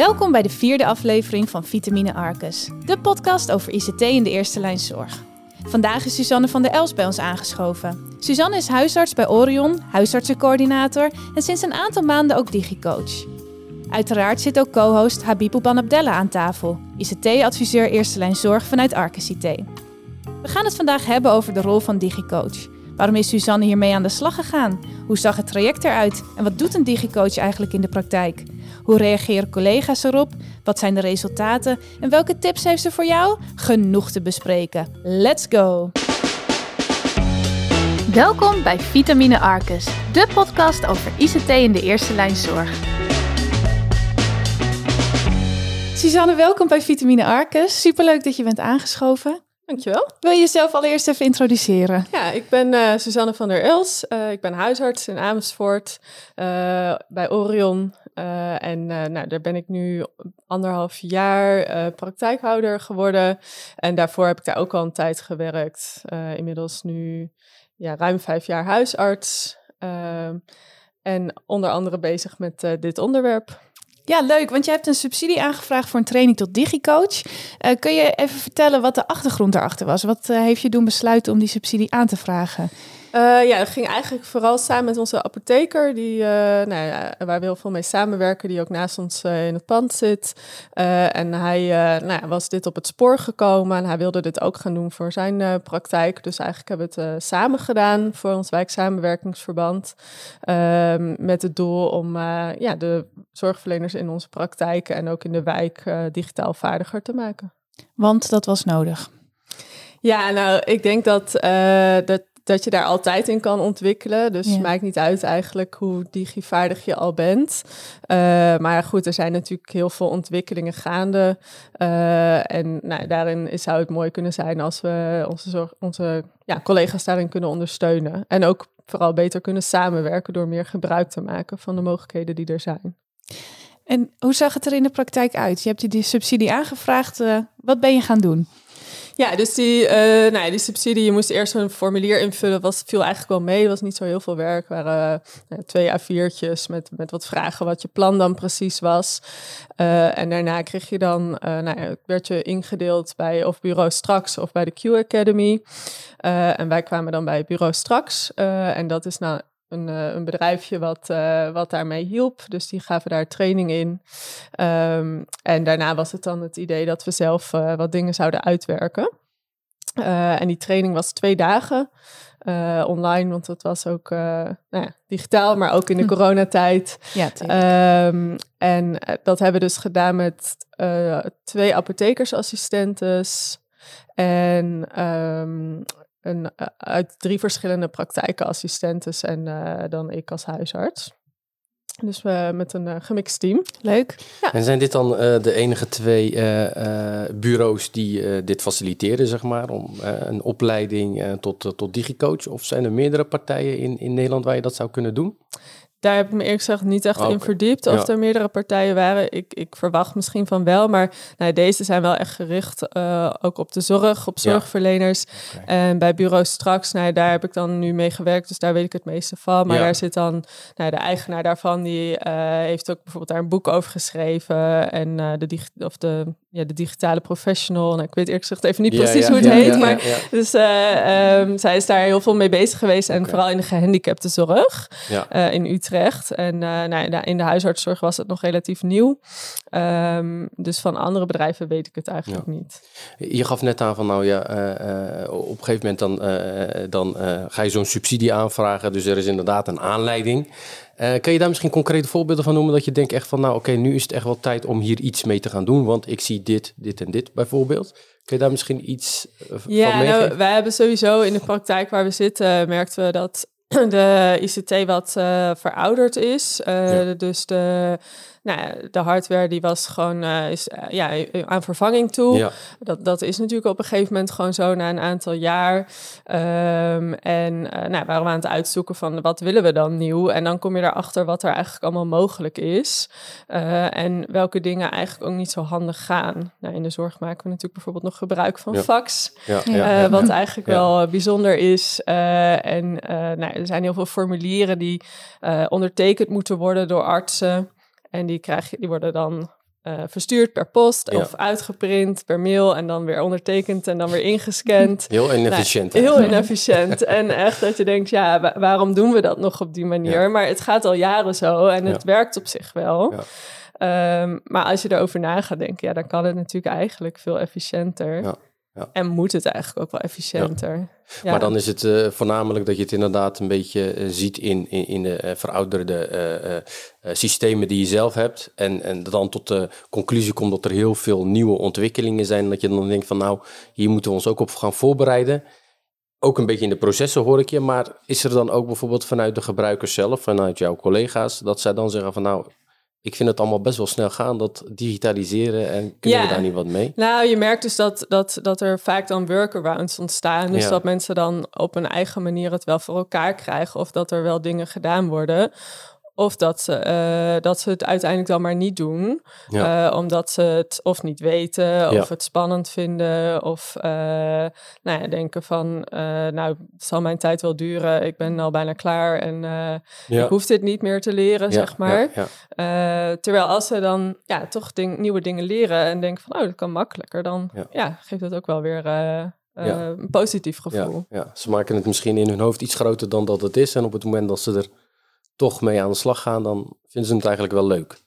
Welkom bij de vierde aflevering van Vitamine Arcus, de podcast over ICT in de eerste lijn zorg. Vandaag is Suzanne van der Els bij ons aangeschoven. Suzanne is huisarts bij Orion, huisartsencoördinator en sinds een aantal maanden ook digicoach. Uiteraard zit ook co-host Habib Abdella aan tafel, ICT-adviseur eerste lijn zorg vanuit Arcus IT. We gaan het vandaag hebben over de rol van digicoach. Waarom is Suzanne hiermee aan de slag gegaan? Hoe zag het traject eruit? En wat doet een digicoach eigenlijk in de praktijk? Hoe reageren collega's erop? Wat zijn de resultaten? En welke tips heeft ze voor jou? Genoeg te bespreken. Let's go! Welkom bij Vitamine Arcus, de podcast over ICT in de eerste lijn zorg. Suzanne, welkom bij Vitamine Arcus. Superleuk dat je bent aangeschoven. Dankjewel. Wil je jezelf allereerst even introduceren? Ja, ik ben uh, Suzanne van der Els. Uh, ik ben huisarts in Amersfoort uh, bij Orion. en nou, daar ben ik nu anderhalf jaar praktijkhouder geworden. En daarvoor heb ik daar ook al een tijd gewerkt. inmiddels nu ja, ruim vijf jaar huisarts. en onder andere bezig met dit onderwerp. Ja, leuk, want je hebt een subsidie aangevraagd voor een training tot digicoach. Uh, kun je even vertellen wat de achtergrond daarachter was? Wat uh, heeft je doen besluiten om die subsidie aan te vragen? Uh, ja, dat ging eigenlijk vooral samen met onze apotheker, die, uh, nou ja, waar we heel veel mee samenwerken, die ook naast ons uh, in het pand zit. en hij nou ja, was dit op het spoor gekomen en hij wilde dit ook gaan doen voor zijn praktijk. Dus eigenlijk hebben we het samen gedaan voor ons wijksamenwerkingsverband. Ehm, met het doel om ja, de zorgverleners in onze praktijken en ook in de wijk digitaal vaardiger te maken. Want dat was nodig. Ja, nou, ik denk dat, dat dat je daar altijd in kan ontwikkelen. Dus het maakt niet uit eigenlijk hoe digivaardig je al bent. Uh, maar goed, er zijn natuurlijk heel veel ontwikkelingen gaande. Uh, en nou, daarin zou het mooi kunnen zijn als we onze, zorg, onze ja, collega's daarin kunnen ondersteunen. En ook vooral beter kunnen samenwerken door meer gebruik te maken van de mogelijkheden die er zijn. En hoe zag het er in de praktijk uit? Je hebt die subsidie aangevraagd. Uh, wat ben je gaan doen? Ja, dus die, uh, nou, die subsidie, je moest eerst een formulier invullen, was, viel eigenlijk wel mee. was niet zo heel veel werk. Er waren uh, twee A4'tjes met, met wat vragen wat je plan dan precies was. Uh, en daarna kreeg je dan, nou ja, werd je ingedeeld bij of bureau Straks of bij de Q Academy. en wij kwamen dan bij bureau Straks. en dat is nou een, een, bedrijfje wat, uh, wat daarmee hielp. Dus die gaven daar training in. Um, en daarna was het dan het idee dat we zelf uh, wat dingen zouden uitwerken. Uh, en die training was twee dagen online, want het was ook nou ja, digitaal, maar ook in de hm. coronatijd. Ja, um, en dat hebben we dus gedaan met twee apothekersassistentes en um, een, eh, uit drie verschillende praktijkenassistentes en uh, dan ik als huisarts. Dus we met een uh, gemixt team. Leuk. Ja. En zijn dit dan de enige twee bureaus die dit faciliteren, zeg maar, om een opleiding tot, tot digicoach? Of zijn er meerdere partijen in, in Nederland waar je dat zou kunnen doen? Daar heb ik me eerlijk gezegd niet echt in verdiept. Of er meerdere partijen waren. Ik, ik verwacht misschien van wel. Maar nou, deze zijn wel echt gericht uh, ook op de zorg, op zorgverleners. En bij bureau straks, nou, daar heb ik dan nu mee gewerkt. Dus daar weet ik het meeste van. Maar daar zit dan nou, de eigenaar daarvan. Die uh, heeft ook bijvoorbeeld daar een boek over geschreven. En uh, de, of de, ja, de digitale professional. Nou, ik weet eerlijk gezegd even niet precies hoe het heet. maar, Dus um, zij is daar heel veel mee bezig geweest. En vooral in de gehandicapte zorg in Utrecht. En uh, nou, in de huisartszorg was het nog relatief nieuw. Um, dus van andere bedrijven weet ik het eigenlijk niet. Je gaf net aan van nou ja, uh, op een gegeven moment dan, dan ga je zo'n subsidie aanvragen. Dus er is inderdaad een aanleiding. Kan je daar misschien concrete voorbeelden van noemen dat je denkt echt van nou oké, nu is het echt wel tijd om hier iets mee te gaan doen. Want ik zie dit, dit en dit bijvoorbeeld. Kun je daar misschien iets ja, van nou, wij hebben sowieso in de praktijk waar we zitten, merkten we dat de ICT wat uh, verouderd is. Uh, Dus de nou, de hardware die was gewoon uh, is, uh, ja, aan vervanging toe. Ja. Dat, dat is natuurlijk op een gegeven moment gewoon zo na een aantal jaar. Um, en uh, nou, waren we aan het uitzoeken van wat willen we dan nieuw? En dan kom je erachter wat er eigenlijk allemaal mogelijk is. en welke dingen eigenlijk ook niet zo handig gaan. Nou, in de zorg maken we natuurlijk bijvoorbeeld nog gebruik van ja. fax. Ja. wat eigenlijk wel bijzonder is. en nou, er zijn heel veel formulieren die ondertekend moeten worden door artsen. En die, krijg die worden dan eh, verstuurd per post Ja. of uitgeprint per mail en dan weer ondertekend en dan weer ingescand. Heel inefficiënt. Nou, heel inefficiënt. en echt dat je denkt, ja, wa- waarom doen we dat nog op die manier? Ja. Maar het gaat al jaren zo en het werkt op zich wel. Ja. Ehm, maar als je erover na gaat denken, ja, dan kan het natuurlijk eigenlijk veel efficiënter. Ja. En moet het eigenlijk ook wel efficiënter. Ja. Maar dan is het eh, voornamelijk dat je het inderdaad een beetje eh, ziet in, in, in de eh, verouderde systemen die je zelf hebt. En, en dan tot de conclusie komt dat er heel veel nieuwe ontwikkelingen zijn. Dat je dan denkt van nou, hier moeten we ons ook op gaan voorbereiden. Ook een beetje in de processen hoor ik je. Maar is er dan ook bijvoorbeeld vanuit de gebruikers zelf, vanuit jouw collega's, dat zij dan zeggen van nou, ik vind het allemaal best wel snel gaan, dat digitaliseren en kunnen we daar niet wat mee? Nou, je merkt dus dat, dat, dat er vaak dan workarounds ontstaan. Dus Ja. dat mensen dan op een eigen manier het wel voor elkaar krijgen. Of dat er wel dingen gedaan worden. Of dat ze, eh, dat ze het uiteindelijk dan maar niet doen. Ja. Eh, omdat ze het of niet weten, of het spannend vinden. Of eh, nou ja, denken van, nou, het zal mijn tijd wel duren. Ik ben al bijna klaar en ik hoef dit niet meer te leren, zeg maar. terwijl als ze dan ja, toch ding- nieuwe dingen leren en denken van, oh, dat kan makkelijker, dan Ja. geeft dat ook wel weer een positief gevoel. Ja, ze maken het misschien in hun hoofd iets groter dan dat het is. En op het moment dat ze er toch mee aan de slag gaan, dan vinden ze het eigenlijk wel leuk.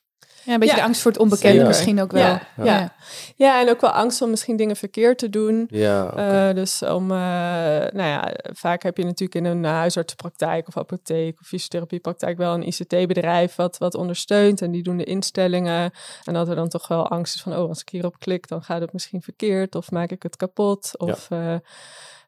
Ja, een beetje Ja, de angst voor het onbekende zeker. misschien ook wel. Ja, ja. Ja. en ook wel angst om misschien dingen verkeerd te doen. Ja. Eh, dus om, eh, nou ja, vaak heb je natuurlijk in een huisartsenpraktijk of apotheek of fysiotherapiepraktijk wel een ICT-bedrijf wat, wat ondersteunt en die doen de instellingen. En dat er dan toch wel angst is van, oh, als ik hierop klik, dan gaat het misschien verkeerd of maak ik het kapot. Of, eh,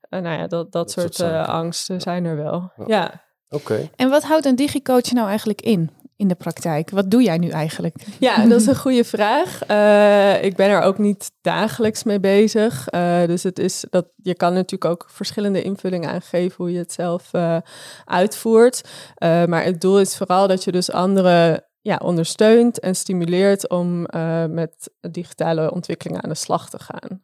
nou ja, dat, dat, soort soort, eh, angsten zijn er wel. Ja. Oké. En wat houdt een digicoach nou eigenlijk in, in de praktijk? Wat doe jij nu eigenlijk? Ja, dat is een goede vraag. Eh, ik ben er ook niet dagelijks mee bezig. Eh, dus het is dat je kan natuurlijk ook verschillende invullingen aangeven hoe je het zelf eh, uitvoert. Eh, maar het doel is vooral dat je dus anderen ja, ondersteunt en stimuleert om eh, met digitale ontwikkelingen aan de slag te gaan.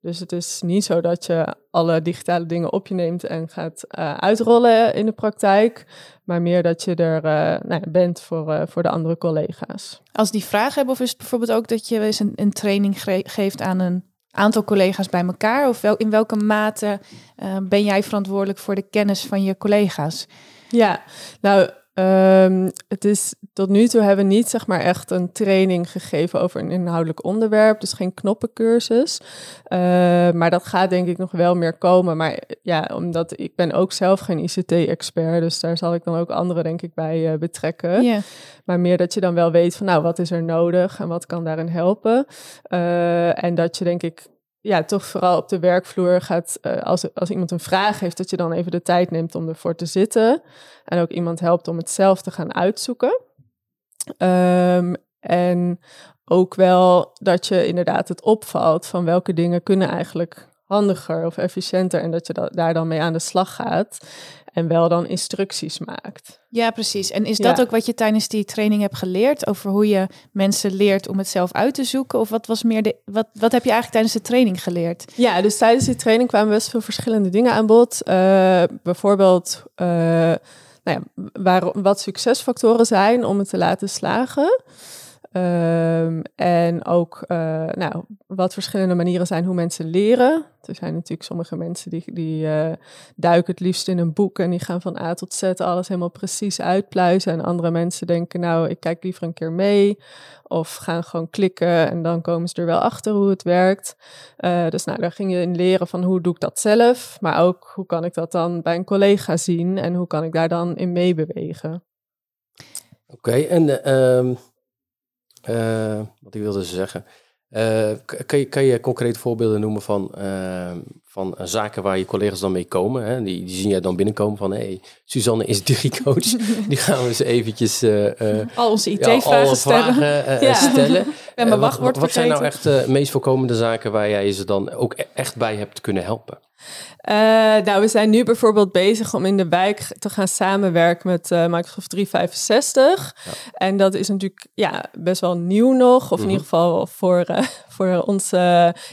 Dus het is niet zo dat je alle digitale dingen op je neemt en gaat eh, uitrollen in de praktijk, maar meer dat je er eh, nou ja, bent voor, eh, voor de andere collega's. Als die vragen hebben, of is het bijvoorbeeld ook dat je eens een, een training geeft aan een aantal collega's bij elkaar? Of wel, in welke mate ben jij verantwoordelijk voor de kennis van je collega's? Ja, nou, ehm, het is tot nu toe hebben we niet zeg maar echt een training gegeven over een inhoudelijk onderwerp, dus geen knoppencursus. Eh, maar dat gaat denk ik nog wel meer komen. Maar ja, omdat ik ben ook zelf geen ICT-expert, dus daar zal ik dan ook anderen denk ik bij eh, betrekken. Maar meer dat je dan wel weet van nou, wat is er nodig en wat kan daarin helpen. Eh, en dat je denk ik ja, toch vooral op de werkvloer gaat, eh, als, als iemand een vraag heeft, dat je dan even de tijd neemt om ervoor te zitten. En ook iemand helpt om het zelf te gaan uitzoeken. Ehm, en ook wel dat je inderdaad het opvalt van welke dingen kunnen eigenlijk handiger of efficiënter. En dat je da- daar dan mee aan de slag gaat. En wel dan instructies maakt. ja, precies. En is dat Ja. ook wat je tijdens die training hebt geleerd? Over hoe je mensen leert om het zelf uit te zoeken? Of wat, was meer de, wat, wat heb je eigenlijk tijdens de training geleerd? Ja, dus tijdens die training kwamen best veel verschillende dingen aan bod. Eh, bijvoorbeeld eh, nou ja, waar, wat succesfactoren zijn om het te laten slagen. Ehm, en ook eh, nou, wat verschillende manieren zijn hoe mensen leren. Er zijn natuurlijk sommige mensen die, die eh, duiken het liefst in een boek en die gaan van A tot Z alles helemaal precies uitpluizen. En andere mensen denken, nou, ik kijk liever een keer mee. Of gaan gewoon klikken en dan komen ze er wel achter hoe het werkt. Eh, dus nou, daar ging je in leren van hoe doe ik dat zelf. Maar ook hoe kan ik dat dan bij een collega zien en hoe kan ik daar dan in meebewegen. Oké, en eh, eh, wat ik wilde zeggen. Eh, kan, je, kan je concrete voorbeelden noemen van, ehm, van eh, zaken waar je collega's dan mee komen? Hè? Die, die zien jij dan binnenkomen van, hé, hey, Suzanne is digicoach. die gaan we eens eventjes eh, eh, Al onze ja, IT-vragen stellen. vragen eh, Ja. stellen. En Eh, mijn wat, zijn nou echt de meest voorkomende zaken waar jij ze dan ook e- echt bij hebt kunnen helpen? Eh, nou, we zijn nu bijvoorbeeld bezig om in de wijk te gaan samenwerken met eh, Microsoft 365. En dat is natuurlijk ja, best wel nieuw nog, of in ieder geval voor, eh, voor ons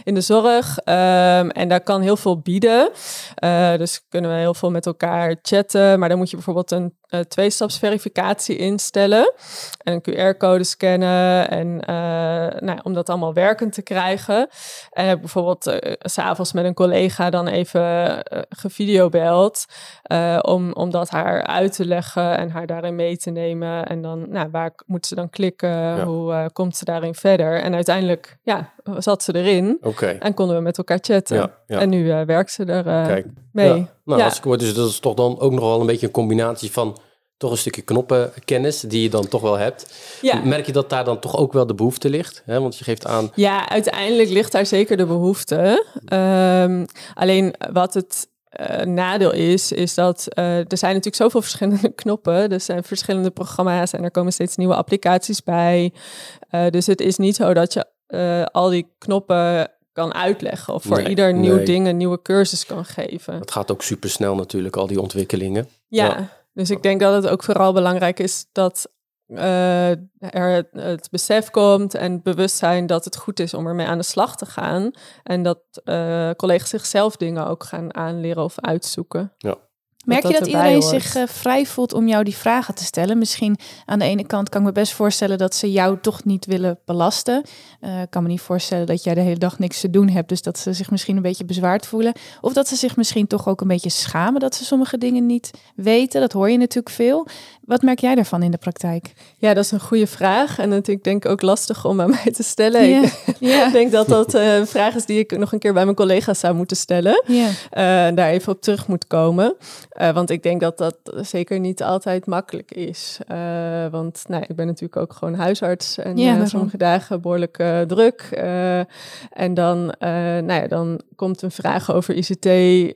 in de zorg. Ehm, en daar kan heel veel bieden. Dus kunnen we heel veel met elkaar chatten. Maar dan moet je bijvoorbeeld een, uh, tweestapsverificatie instellen en een QR-code scannen en nou, om dat allemaal werkend te krijgen. En heb bijvoorbeeld uh, s'avonds met een collega dan even gevideobeld om, om dat haar uit te leggen en haar daarin mee te nemen. En dan, nou, waar moet ze dan klikken? Hoe komt ze daarin verder? En uiteindelijk, ja, zat ze erin. Okay. En konden we met elkaar chatten. En nu werkt ze er mee. Nou, als ik dus dat is toch dan ook nog wel een beetje een combinatie van toch een stukje knoppenkennis die je dan toch wel hebt. Ja. Merk je dat daar dan toch ook wel de behoefte ligt? Hè? Want je geeft aan. Ja, uiteindelijk ligt daar zeker de behoefte. Um, alleen wat het uh, nadeel is, is dat uh, er zijn natuurlijk zoveel verschillende knoppen. Er zijn verschillende programma's en er komen steeds nieuwe applicaties bij. Uh, dus het is niet zo dat je al die knoppen kan uitleggen of voor ieder nieuw ding een nieuwe cursus kan geven. Het gaat ook super snel natuurlijk, al die ontwikkelingen. Ja, dus ik denk dat het ook vooral belangrijk is dat uh, er het, besef komt en bewustzijn dat het goed is om ermee aan de slag te gaan. En dat uh, collega's zichzelf dingen ook gaan aanleren of uitzoeken. Ja. Merk je dat iedereen zich uh, vrij voelt om jou die vragen te stellen? Misschien aan de ene kant kan ik me best voorstellen dat ze jou toch niet willen belasten. Uh, ik kan me niet voorstellen dat jij de hele dag niks te doen hebt, dus dat ze zich misschien een beetje bezwaard voelen. Of dat ze zich misschien toch ook een beetje schamen dat ze sommige dingen niet weten. Dat hoor je natuurlijk veel. Wat merk jij daarvan in de praktijk? Ja, dat is een goede vraag. En natuurlijk denk ik ook lastig om aan mij te stellen. Yeah. Ik denk dat dat uh, een vraag is die ik nog een keer bij mijn collega's zou moeten stellen. Yeah. Uh, daar even op terug moet komen. Uh, want ik denk dat dat zeker niet altijd makkelijk is. want nou, ik ben natuurlijk ook gewoon huisarts. En sommige dagen behoorlijk druk. en dan, nou ja, dan komt een vraag over ICT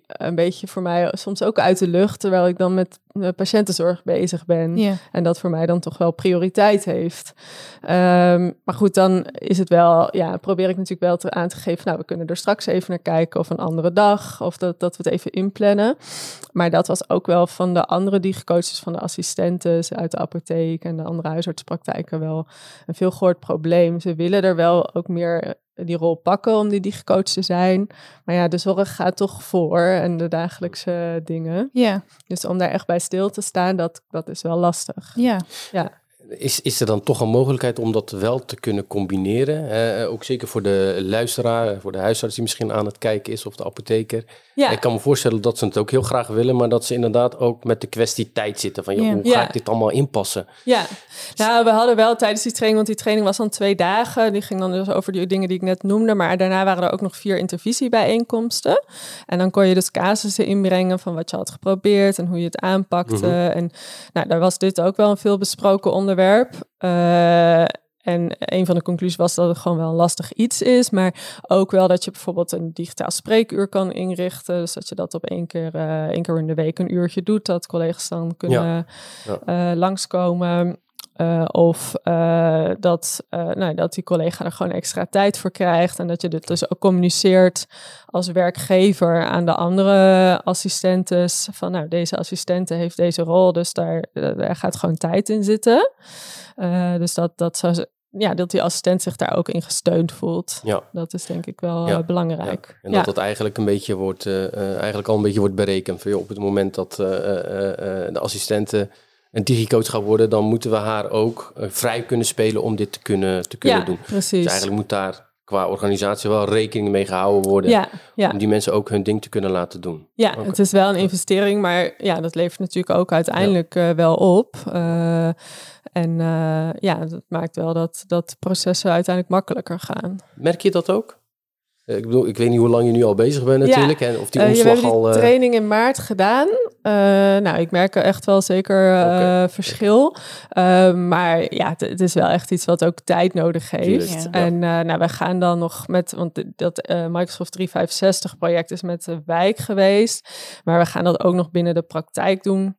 een beetje voor mij soms ook uit de lucht. Terwijl ik dan met patiëntenzorg bezig ben. En dat voor mij dan toch wel prioriteit heeft. Um, maar goed, dan is het wel, ja, probeer ik natuurlijk wel te, aan te geven. Nou, we kunnen er straks even naar kijken of een andere dag. Of dat, dat we het even inplannen. Maar dat was ook wel van de andere digicoaches, van de assistenten uit de apotheek en de andere huisartspraktijken wel een veel gehoord probleem. Ze willen er wel ook meer die rol pakken om die digicoach te zijn. Maar ja, de zorg gaat toch voor en de dagelijkse dingen. Ja. Dus om daar echt bij stil te staan, dat, dat is wel lastig. Ja. ja. Is, is er dan toch een mogelijkheid om dat wel te kunnen combineren? Eh, ook zeker voor de luisteraar, voor de huisarts die misschien aan het kijken is of de apotheker. Ja. Ik kan me voorstellen dat ze het ook heel graag willen, maar dat ze inderdaad ook met de kwestie tijd zitten. Van joh, hoe ga ik dit allemaal inpassen? Ja, nou we hadden wel tijdens die training, want die training was dan twee dagen. Die ging dan dus over die dingen die ik net noemde, maar daarna waren er ook nog vier intervisiebijeenkomsten. En dan kon je dus casussen inbrengen van wat je had geprobeerd en hoe je het aanpakte. Mhm. En nou, daar was dit ook wel een veel besproken onderwerp onderwerp. Uh, en een van de conclusies was dat het gewoon wel een lastig iets is. Maar ook wel dat je bijvoorbeeld een digitaal spreekuur kan inrichten. Dus dat je dat op één keer, uh, één keer in de week een uurtje doet. Dat collega's dan kunnen ja. Ja. Uh, langskomen. Uh, of uh, dat, uh, nou, dat die collega er gewoon extra tijd voor krijgt. En dat je dit dus ook communiceert als werkgever aan de andere assistentes. Van nou, deze assistente heeft deze rol, dus daar, daar gaat gewoon tijd in zitten. dus dat, dat, zou, ja, dat die assistent zich daar ook in gesteund voelt. Ja. Dat is denk ik wel ja. belangrijk. En dat dat eigenlijk een beetje wordt, eigenlijk al een beetje wordt berekend. Voor je op het moment dat de assistenten een digicoach gaat worden, dan moeten we haar ook uh, vrij kunnen spelen om dit te kunnen, te kunnen ja, doen. Precies. Dus eigenlijk moet daar qua organisatie wel rekening mee gehouden worden. Ja, ja. Om die mensen ook hun ding te kunnen laten doen. Ja, okay. het is wel een investering, maar ja, dat levert natuurlijk ook uiteindelijk ja. uh, wel op. Uh, en ja, dat maakt wel dat, dat processen uiteindelijk makkelijker gaan. Merk je dat ook? Eh, ik bedoel, ik weet niet hoe lang je nu al bezig bent natuurlijk. Ja. En of die omslag uh, je al. Uh... training in maart gedaan. Uh, nou, ik merk er echt wel zeker okay. verschil. maar ja, het is wel echt iets wat ook tijd nodig heeft. Ja. En nou, we gaan dan nog met, want dat Microsoft 365 project is met de wijk geweest. Maar we gaan dat ook nog binnen de praktijk doen.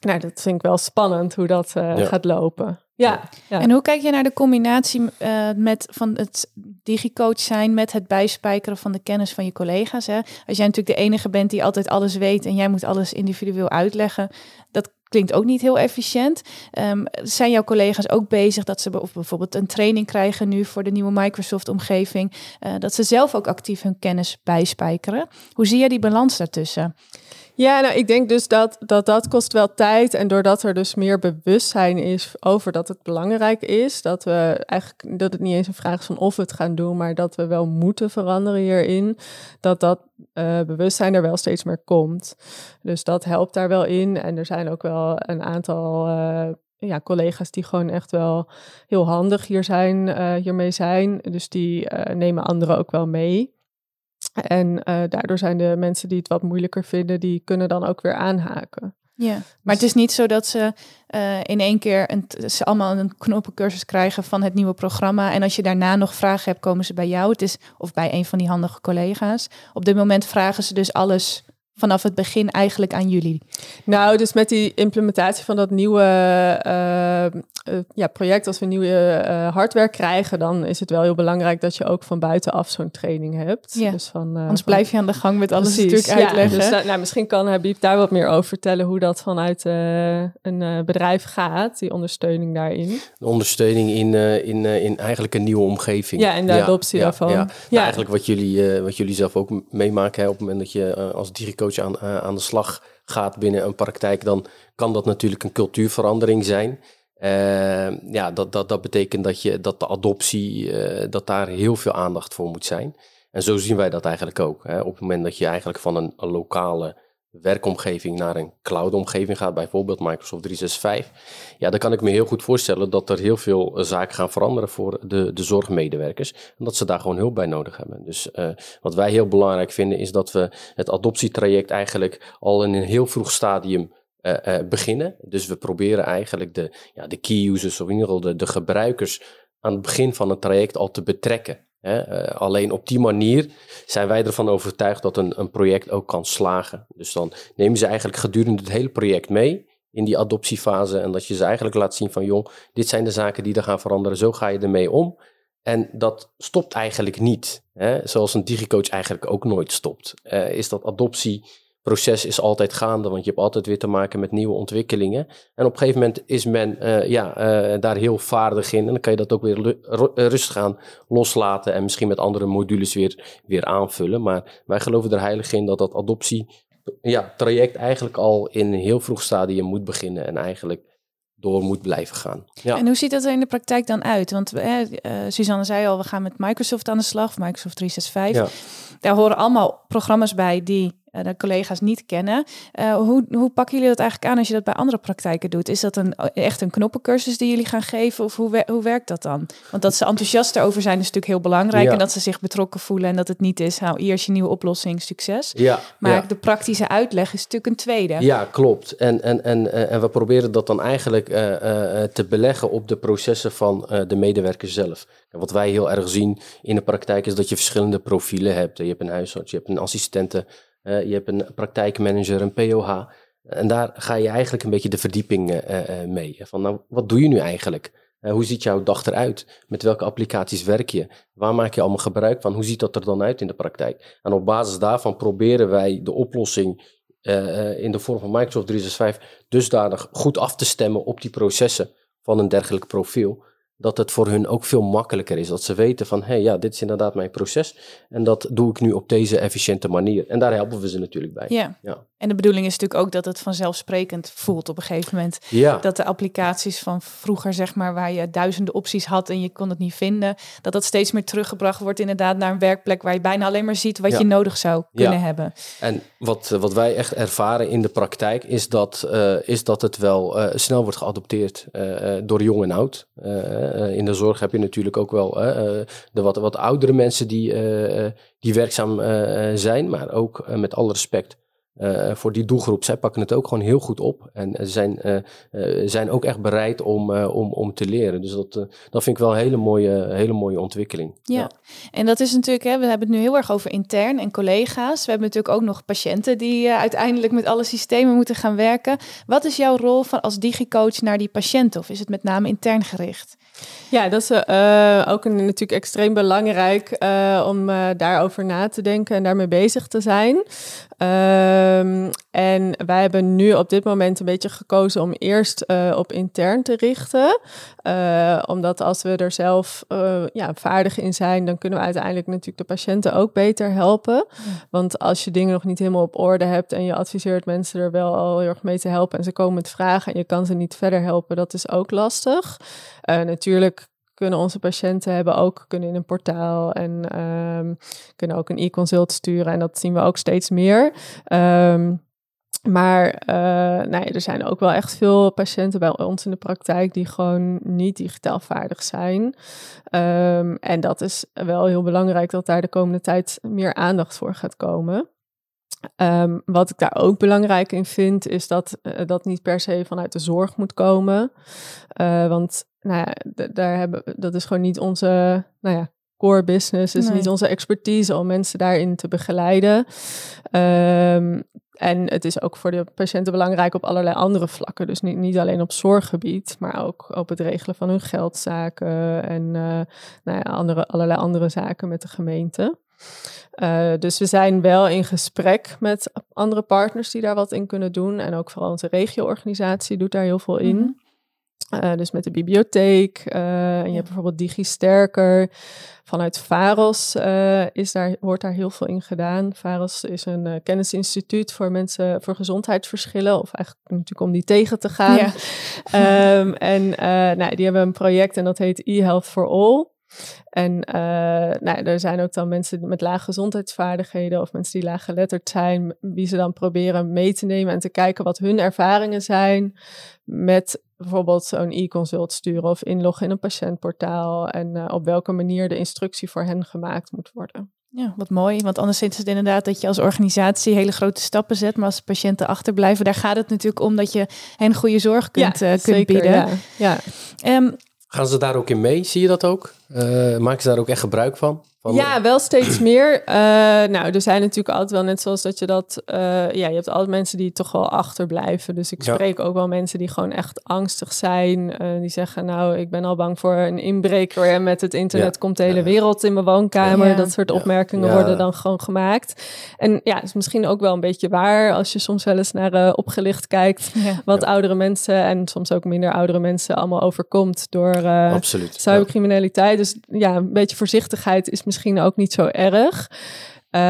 Nou, dat vind ik wel spannend hoe dat ja. gaat lopen. Ja, ja, En hoe kijk je naar de combinatie uh, met van het digicoach zijn met het bijspijkeren van de kennis van je collega's? Hè? Als jij natuurlijk de enige bent die altijd alles weet en jij moet alles individueel uitleggen, dat klinkt ook niet heel efficiënt. Um, zijn jouw collega's ook bezig dat ze bijvoorbeeld een training krijgen nu voor de nieuwe Microsoft-omgeving, uh, dat ze zelf ook actief hun kennis bijspijkeren? Hoe zie je die balans daartussen? Ja, nou, ik denk dus dat, dat dat kost wel tijd. En doordat er dus meer bewustzijn is over dat het belangrijk is, dat we eigenlijk dat het niet eens een vraag is van of we het gaan doen, maar dat we wel moeten veranderen hierin, dat dat uh, bewustzijn er wel steeds meer komt. Dus dat helpt daar wel in. En er zijn ook wel een aantal uh, ja, collega's die gewoon echt wel heel handig hier zijn, uh, hiermee zijn. Dus die nemen anderen ook wel mee. En uh, daardoor zijn de mensen die het wat moeilijker vinden, die kunnen dan ook weer aanhaken. Ja, maar het is niet zo dat ze uh, in één keer een, ze allemaal een knoppencursus krijgen van het nieuwe programma. En als je daarna nog vragen hebt, komen ze bij jou. Het is, of bij een van die handige collega's. Op dit moment vragen ze dus alles vanaf het begin eigenlijk aan jullie? Nou, dus met die implementatie van dat nieuwe uh, uh, ja, project, als we nieuwe uh, hardware krijgen, dan is het wel heel belangrijk dat je ook van buitenaf zo'n training hebt. Ja. Dus van, Anders blijf je aan de gang met alles precies, natuurlijk uitleggen. Ja, dus nou, misschien kan Habib daar wat meer over vertellen hoe dat vanuit een bedrijf gaat, die ondersteuning daarin. De ondersteuning in, in, in eigenlijk een nieuwe omgeving. Ja, en de adoptie daarvan. Ja, nou, eigenlijk wat jullie, wat jullie zelf ook meemaken hè, op het moment dat je als digicoach aan, uh, aan de slag gaat binnen een praktijk, dan kan dat natuurlijk een cultuurverandering zijn. Uh, ja, dat, dat, dat betekent dat, je, dat de adoptie, uh, dat daar heel veel aandacht voor moet zijn. En zo zien wij dat eigenlijk ook. Hè. Op het moment dat je eigenlijk van een lokale werkomgeving naar een cloudomgeving gaat, bijvoorbeeld Microsoft 365, ja, dan kan ik me heel goed voorstellen dat er heel veel zaken gaan veranderen voor de, de zorgmedewerkers. En dat ze daar gewoon hulp bij nodig hebben. Dus uh, wat wij heel belangrijk vinden is dat we het adoptietraject eigenlijk al in een heel vroeg stadium uh, beginnen. Dus we proberen eigenlijk de, ja, de key users, of in ieder geval de, de gebruikers, aan het begin van het traject al te betrekken. Uh, alleen op die manier zijn wij ervan overtuigd dat een, een project ook kan slagen. Dus dan nemen ze eigenlijk gedurende het hele project mee in die adoptiefase. En dat je ze eigenlijk laat zien van jong, dit zijn de zaken die er gaan veranderen. Zo ga je ermee om. En dat stopt eigenlijk niet. Hè? Zoals een digicoach eigenlijk ook nooit stopt. Uh, is dat adoptie proces is altijd gaande, want je hebt altijd weer te maken met nieuwe ontwikkelingen. En op een gegeven moment is men uh, ja, uh, daar heel vaardig in. En dan kan je dat ook weer rustig gaan loslaten en misschien met andere modules weer, weer aanvullen. Maar wij geloven er heilig in dat dat adoptie ja, traject eigenlijk al in een heel vroeg stadium moet beginnen en eigenlijk door moet blijven gaan. Ja. En hoe ziet dat er in de praktijk dan uit? Want uh, Suzanne zei al, we gaan met Microsoft aan de slag, Microsoft 365. Ja. Daar horen allemaal programma's bij die de collega's niet kennen. Uh, hoe, hoe pakken jullie dat eigenlijk aan als je dat bij andere praktijken doet? Is dat een, echt een knoppencursus die jullie gaan geven of hoe, hoe werkt dat dan? Want dat ze enthousiast erover zijn is natuurlijk heel belangrijk ja. en dat ze zich betrokken voelen en dat het niet is, nou, hier is je nieuwe oplossing, succes. Ja, maar ja. de praktische uitleg is natuurlijk een tweede. Ja, klopt. En, en, en, en we proberen dat dan eigenlijk uh, te beleggen op de processen van de medewerker zelf. En wat wij heel erg zien in de praktijk is dat je verschillende profielen hebt. Je hebt een huisarts, je hebt een assistente, uh, je hebt een praktijkmanager, een POH. En daar ga je eigenlijk een beetje de verdieping uh, uh, mee. Van nou, wat doe je nu eigenlijk? hoe ziet jouw dag eruit? Met welke applicaties werk je? Waar maak je allemaal gebruik van? Hoe ziet dat er dan uit in de praktijk? En op basis daarvan proberen wij de oplossing in de vorm van Microsoft 365 dusdanig goed af te stemmen op die processen van een dergelijk profiel dat het voor hun ook veel makkelijker is. Dat ze weten van, hé, hey, ja, dit is inderdaad mijn proces en dat doe ik nu op deze efficiënte manier. En daar helpen we ze natuurlijk bij. Ja. ja. En de bedoeling is natuurlijk ook dat het vanzelfsprekend voelt op een gegeven moment. Ja. Dat de applicaties van vroeger, zeg maar, waar je duizenden opties had en je kon het niet vinden, dat dat steeds meer teruggebracht wordt inderdaad naar een werkplek waar je bijna alleen maar ziet wat ja. je nodig zou kunnen ja. hebben. En wat, wat wij echt ervaren in de praktijk is dat, uh, is dat het wel uh, snel wordt geadopteerd uh, door jong en oud. In de zorg heb je natuurlijk ook wel de wat, wat oudere mensen die, die werkzaam zijn, maar ook met alle respect uh, voor die doelgroep. Zij pakken het ook gewoon heel goed op. En ze zijn, uh, uh, zijn ook echt bereid om, om, om te leren. Dus dat, dat vind ik wel een hele mooie, hele mooie ontwikkeling. Ja. ja. en dat is natuurlijk, hè, we hebben het nu heel erg over intern en collega's. We hebben natuurlijk ook nog patiënten die uiteindelijk met alle systemen moeten gaan werken. Wat is jouw rol van als digicoach naar die patiënten? Of is het met name intern gericht? Ja, dat is uh, ook een, natuurlijk extreem belangrijk uh, om uh, daarover na te denken en daarmee bezig te zijn. Ehm, en wij hebben nu op dit moment een beetje gekozen om eerst uh, op intern te richten. Uh, omdat als we er zelf uh, ja, vaardig in zijn, dan kunnen we uiteindelijk natuurlijk de patiënten ook beter helpen. Want als je dingen nog niet helemaal op orde hebt en je adviseert mensen er wel al heel erg mee te helpen en ze komen met vragen en je kan ze niet verder helpen, dat is ook lastig. natuurlijk kunnen onze patiënten hebben ook kunnen in een portaal en um, kunnen ook een e-consult sturen. En dat zien we ook steeds meer. Um, maar uh, nee, er zijn ook wel echt veel patiënten bij ons in de praktijk die gewoon niet digitaal vaardig zijn. Um, en dat is wel heel belangrijk dat daar de komende tijd meer aandacht voor gaat komen. Um, wat ik daar ook belangrijk in vind, is dat uh, dat niet per se vanuit de zorg moet komen. Uh, want nou ja, daar hebben, dat is gewoon niet onze nou ja, core business, is nee. niet onze expertise om mensen daarin te begeleiden. Um, en het is ook voor de patiënten belangrijk op allerlei andere vlakken. Dus niet, niet alleen op zorggebied, maar ook op het regelen van hun geldzaken en uh, nou ja, andere, allerlei andere zaken met de gemeente. Uh, dus we zijn wel in gesprek met andere partners die daar wat in kunnen doen. En ook vooral onze regioorganisatie doet daar heel veel in. Mm -hmm. Uh, dus met de bibliotheek. Uh, en je hebt bijvoorbeeld DigiSterker. Vanuit VAROS uh, is daar, wordt daar heel veel in gedaan. VAROS is een kennisinstituut voor mensen voor gezondheidsverschillen. Of eigenlijk natuurlijk om die tegen te gaan. Ja. um, en nou, die hebben een project en dat heet e-health for all. En uh, nou, er zijn ook dan mensen met lage gezondheidsvaardigheden of mensen die laag geletterd zijn, wie ze dan proberen mee te nemen en te kijken wat hun ervaringen zijn met bijvoorbeeld zo'n e-consult sturen of inloggen in een patiëntportaal en uh, op welke manier de instructie voor hen gemaakt moet worden. Ja, wat mooi. Want anders is het inderdaad dat je als organisatie hele grote stappen zet. Maar als patiënten achterblijven, daar gaat het natuurlijk om dat je hen goede zorg kunt, ja, uh, kunt bieden. Ja, ja. Um, Gaan ze daar ook in mee? Zie je dat ook? Uh, maken ze daar ook echt gebruik van? Van ja, wel steeds meer. Uh, nou, er zijn natuurlijk altijd wel net zoals dat je dat... Uh, ja, je hebt altijd mensen die toch wel achterblijven. Dus ik spreek ja. ook wel mensen die gewoon echt angstig zijn. die zeggen, nou, ik ben al bang voor een inbreker. En met het internet ja. komt de hele wereld in mijn woonkamer. Dat soort opmerkingen worden dan gewoon gemaakt. En ja, is misschien ook wel een beetje waar... als je soms wel eens naar opgelicht kijkt... wat oudere mensen en soms ook minder oudere mensen... allemaal overkomt door cybercriminaliteit. Dus ja, een beetje voorzichtigheid is misschien ook niet zo erg. Uh,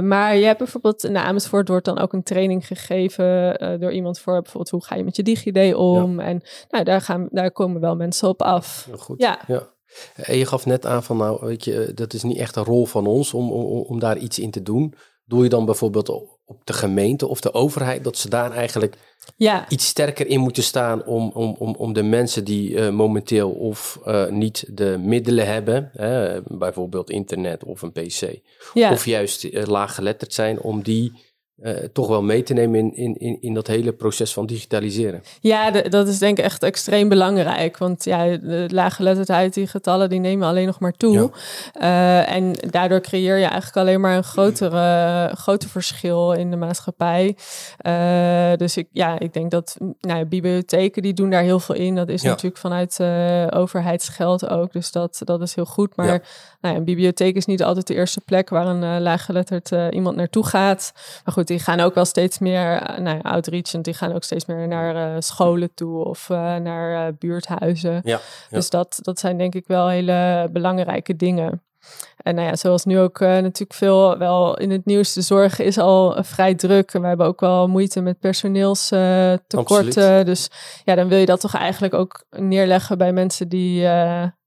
maar je hebt bijvoorbeeld in Amersfoort wordt dan ook een training gegeven uh, door iemand voor bijvoorbeeld hoe ga je met je DigiD om. Ja. En nou, daar, gaan, daar komen wel mensen op af. Heel goed. Ja. ja. En je gaf net aan van nou, weet je, dat is niet echt een rol van ons om, om, om daar iets in te doen. Doe je dan bijvoorbeeld op de gemeente of de overheid dat ze daar eigenlijk ja. iets sterker in moeten staan om, om, om, om de mensen die uh, momenteel of uh, niet de middelen hebben, hè, bijvoorbeeld internet of een pc, ja. of juist uh, laaggeletterd zijn, om die uh, toch wel mee te nemen in, in, in, in dat hele proces van digitaliseren. Ja, de, dat is denk ik echt extreem belangrijk. Want ja, de laaggeletterdheid, die getallen, die nemen alleen nog maar toe. Ja. Uh, en daardoor creëer je eigenlijk alleen maar een grotere, groter verschil in de maatschappij. Uh, dus ik, ja, ik denk dat nou ja, bibliotheken die doen daar heel veel in. Dat is ja. natuurlijk vanuit overheidsgeld ook. Dus dat, dat is heel goed. Maar nou ja, een bibliotheek is niet altijd de eerste plek waar een laaggeletterd iemand naartoe gaat. Maar goed, die gaan ook wel steeds meer, nou ja, outreachend, die gaan ook steeds meer naar uh, scholen toe of uh, naar uh, buurthuizen. Ja, Dus dat, dat zijn denk ik wel hele belangrijke dingen. En nou ja, zoals nu ook natuurlijk veel wel in het nieuws, de zorg is al vrij druk. En we hebben ook wel moeite met personeelstekorten. dus ja, dan wil je dat toch eigenlijk ook neerleggen bij mensen die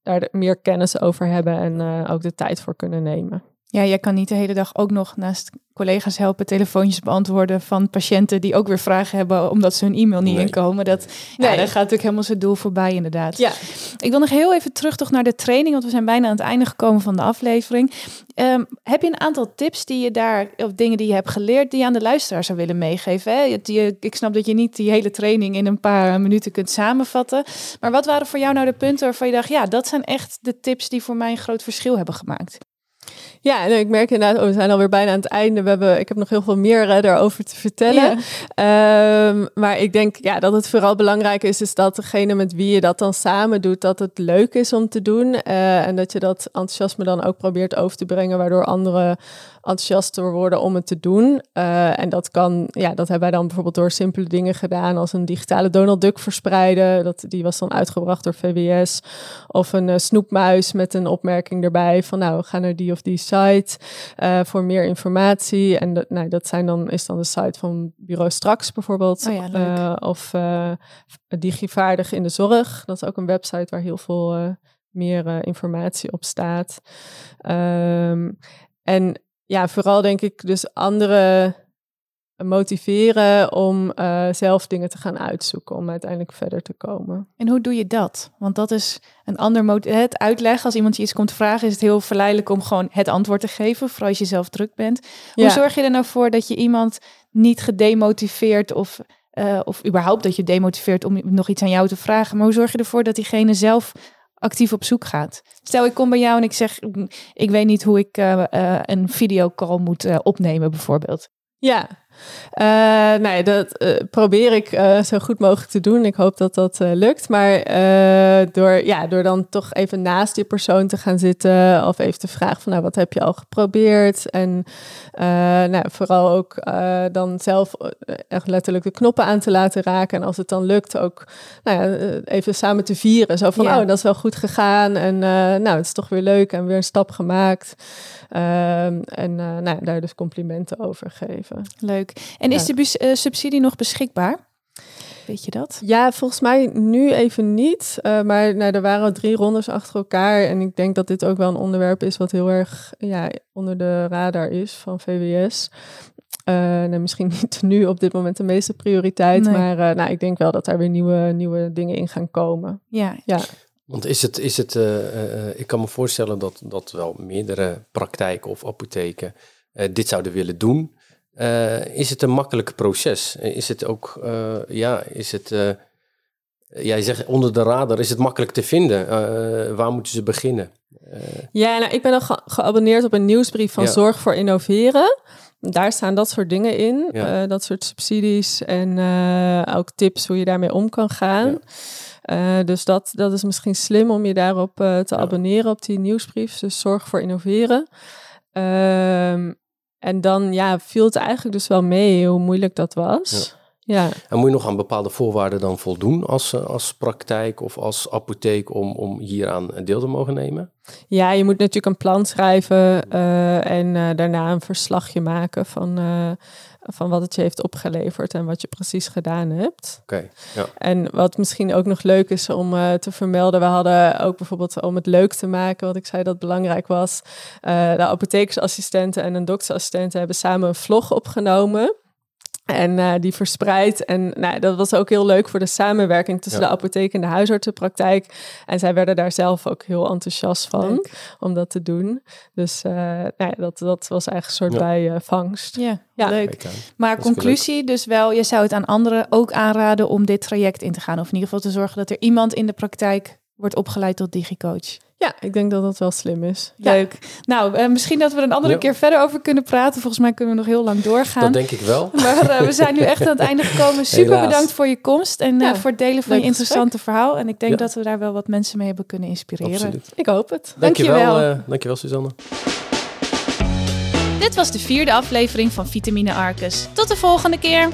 daar meer kennis over hebben en ook de tijd voor kunnen nemen. Ja, jij kan niet de hele dag ook nog naast collega's helpen, telefoontjes beantwoorden van patiënten die ook weer vragen hebben omdat ze hun e-mail niet nee. inkomen. Dat, nee. ja, dat gaat natuurlijk helemaal zijn doel voorbij, inderdaad. Ja. Ik wil nog heel even terug toch naar de training, want we zijn bijna aan het einde gekomen van de aflevering. Um, heb je een aantal tips die je daar, of dingen die je hebt geleerd, die je aan de luisteraar zou willen meegeven? Hè? Die, ik snap dat je niet die hele training in een paar minuten kunt samenvatten. Maar wat waren voor jou nou de punten waarvan je dacht, ja, dat zijn echt de tips die voor mij een groot verschil hebben gemaakt? Ja, en ik merk inderdaad, oh, we zijn alweer bijna aan het einde. We hebben, ik heb nog heel veel meer uh, daarover te vertellen. Um, maar ik denk ja, dat het vooral belangrijk is, is dat degene met wie je dat dan samen doet, dat het leuk is om te doen. Uh, en dat je dat enthousiasme dan ook probeert over te brengen, waardoor anderen enthousiaster worden om het te doen. Uh, en dat kan, ja, dat hebben wij dan bijvoorbeeld door simpele dingen gedaan, als een digitale Donald Duck verspreiden. Dat, die was dan uitgebracht door VWS. Of een uh, snoepmuis met een opmerking erbij van, nou, ga naar die of die site uh, voor meer informatie. En dat, nou, dat zijn dan, is dan de site van Bureau Straks bijvoorbeeld. Oh ja, of Digivaardig in de Zorg. Dat is ook een website waar heel veel meer informatie op staat. Um, en ja, vooral denk ik dus anderen motiveren om uh, zelf dingen te gaan uitzoeken, om uiteindelijk verder te komen. En hoe doe je dat? Want dat is een ander Het uitleggen, als iemand je iets komt vragen, is het heel verleidelijk om gewoon het antwoord te geven, vooral als je zelf druk bent. Hoe ja. zorg je er nou voor dat je iemand niet gedemotiveerd of, uh, of überhaupt dat je demotiveert om nog iets aan jou te vragen, maar hoe zorg je ervoor dat diegene zelf actief op zoek gaat. Stel, ik kom bij jou en ik zeg, ik weet niet hoe ik uh, uh, een videocall moet uh, opnemen, bijvoorbeeld. Ja, uh, nee, dat uh, probeer ik uh, zo goed mogelijk te doen. Ik hoop dat dat lukt. Maar door, ja, door dan toch even naast die persoon te gaan zitten of even te vragen van nou, wat heb je al geprobeerd? En nou, vooral ook dan zelf echt letterlijk de knoppen aan te laten raken. En als het dan lukt ook nou ja, even samen te vieren. Zo van ja. oh, dat is wel goed gegaan. En nou, het is toch weer leuk en weer een stap gemaakt. Ehm, en nou, daar dus complimenten over geven. Leuk. En is de uh, subsidie nog beschikbaar? Weet je dat? Ja, volgens mij nu even niet. Uh, maar nou, er waren drie rondes achter elkaar. En ik denk dat dit ook wel een onderwerp is wat heel erg ja, onder de radar is van VWS. Uh, nou, misschien niet nu op dit moment de meeste prioriteit. Nee. Maar uh, nou, ik denk wel dat daar weer nieuwe, nieuwe dingen in gaan komen. Ja. ja. Want is het, is het uh, ik kan me voorstellen dat, dat wel meerdere praktijken of apotheken dit zouden willen doen. Is het een makkelijk proces? Is het ook, ja, is het, jij zegt onder de radar, is het makkelijk te vinden? waar moeten ze beginnen? ja, nou, ik ben al ge geabonneerd op een nieuwsbrief van ja. Zorg voor Innoveren. Daar staan dat soort dingen in, ja. dat soort subsidies en ook tips hoe je daarmee om kan gaan. Ja. Dus dat, dat is misschien slim om je daarop te abonneren op die nieuwsbrief. Dus Zorg voor Innoveren. Ehm, en dan ja, viel het eigenlijk dus wel mee hoe moeilijk dat was. Ja. ja. En moet je nog aan bepaalde voorwaarden dan voldoen als, eh, als praktijk of als apotheek om, om hier aan deel te mogen nemen? Ja, je moet natuurlijk een plan schrijven uh, en daarna een verslagje maken van van wat het je heeft opgeleverd en wat je precies gedaan hebt. Oké. ja. En wat misschien ook nog leuk is om uh, te vermelden, we hadden ook bijvoorbeeld om het leuk te maken, wat ik zei dat belangrijk was, uh, de apothekersassistenten en een doktersassistenten hebben samen een vlog opgenomen. En uh, die verspreid. En nou, dat was ook heel leuk voor de samenwerking tussen ja. de apotheek en de huisartsenpraktijk. En zij werden daar zelf ook heel enthousiast van leuk. om dat te doen. Dus uh, nou ja, dat, dat was eigenlijk een soort ja. bijvangst. Ja, ja, leuk. Maar conclusie, leuk. dus wel, je zou het aan anderen ook aanraden om dit traject in te gaan. Of in ieder geval te zorgen dat er iemand in de praktijk wordt opgeleid tot digicoach. Ja, ik denk dat dat wel slim is. Leuk. Ja. Nou, uh, misschien dat we er een andere ja. keer verder over kunnen praten. Volgens mij kunnen we nog heel lang doorgaan. Dat denk ik wel. Maar uh, we zijn nu echt aan het einde gekomen. Super Helaas. bedankt voor je komst en uh, voor het delen van Leuk je interessante gesprek. verhaal. En ik denk dat we daar wel wat mensen mee hebben kunnen inspireren. Absoluut. Ik hoop het. Dankjewel. Dankjewel, dankjewel Suzanne. Dit was de vierde aflevering van Vitamine Arcus. Tot de volgende keer.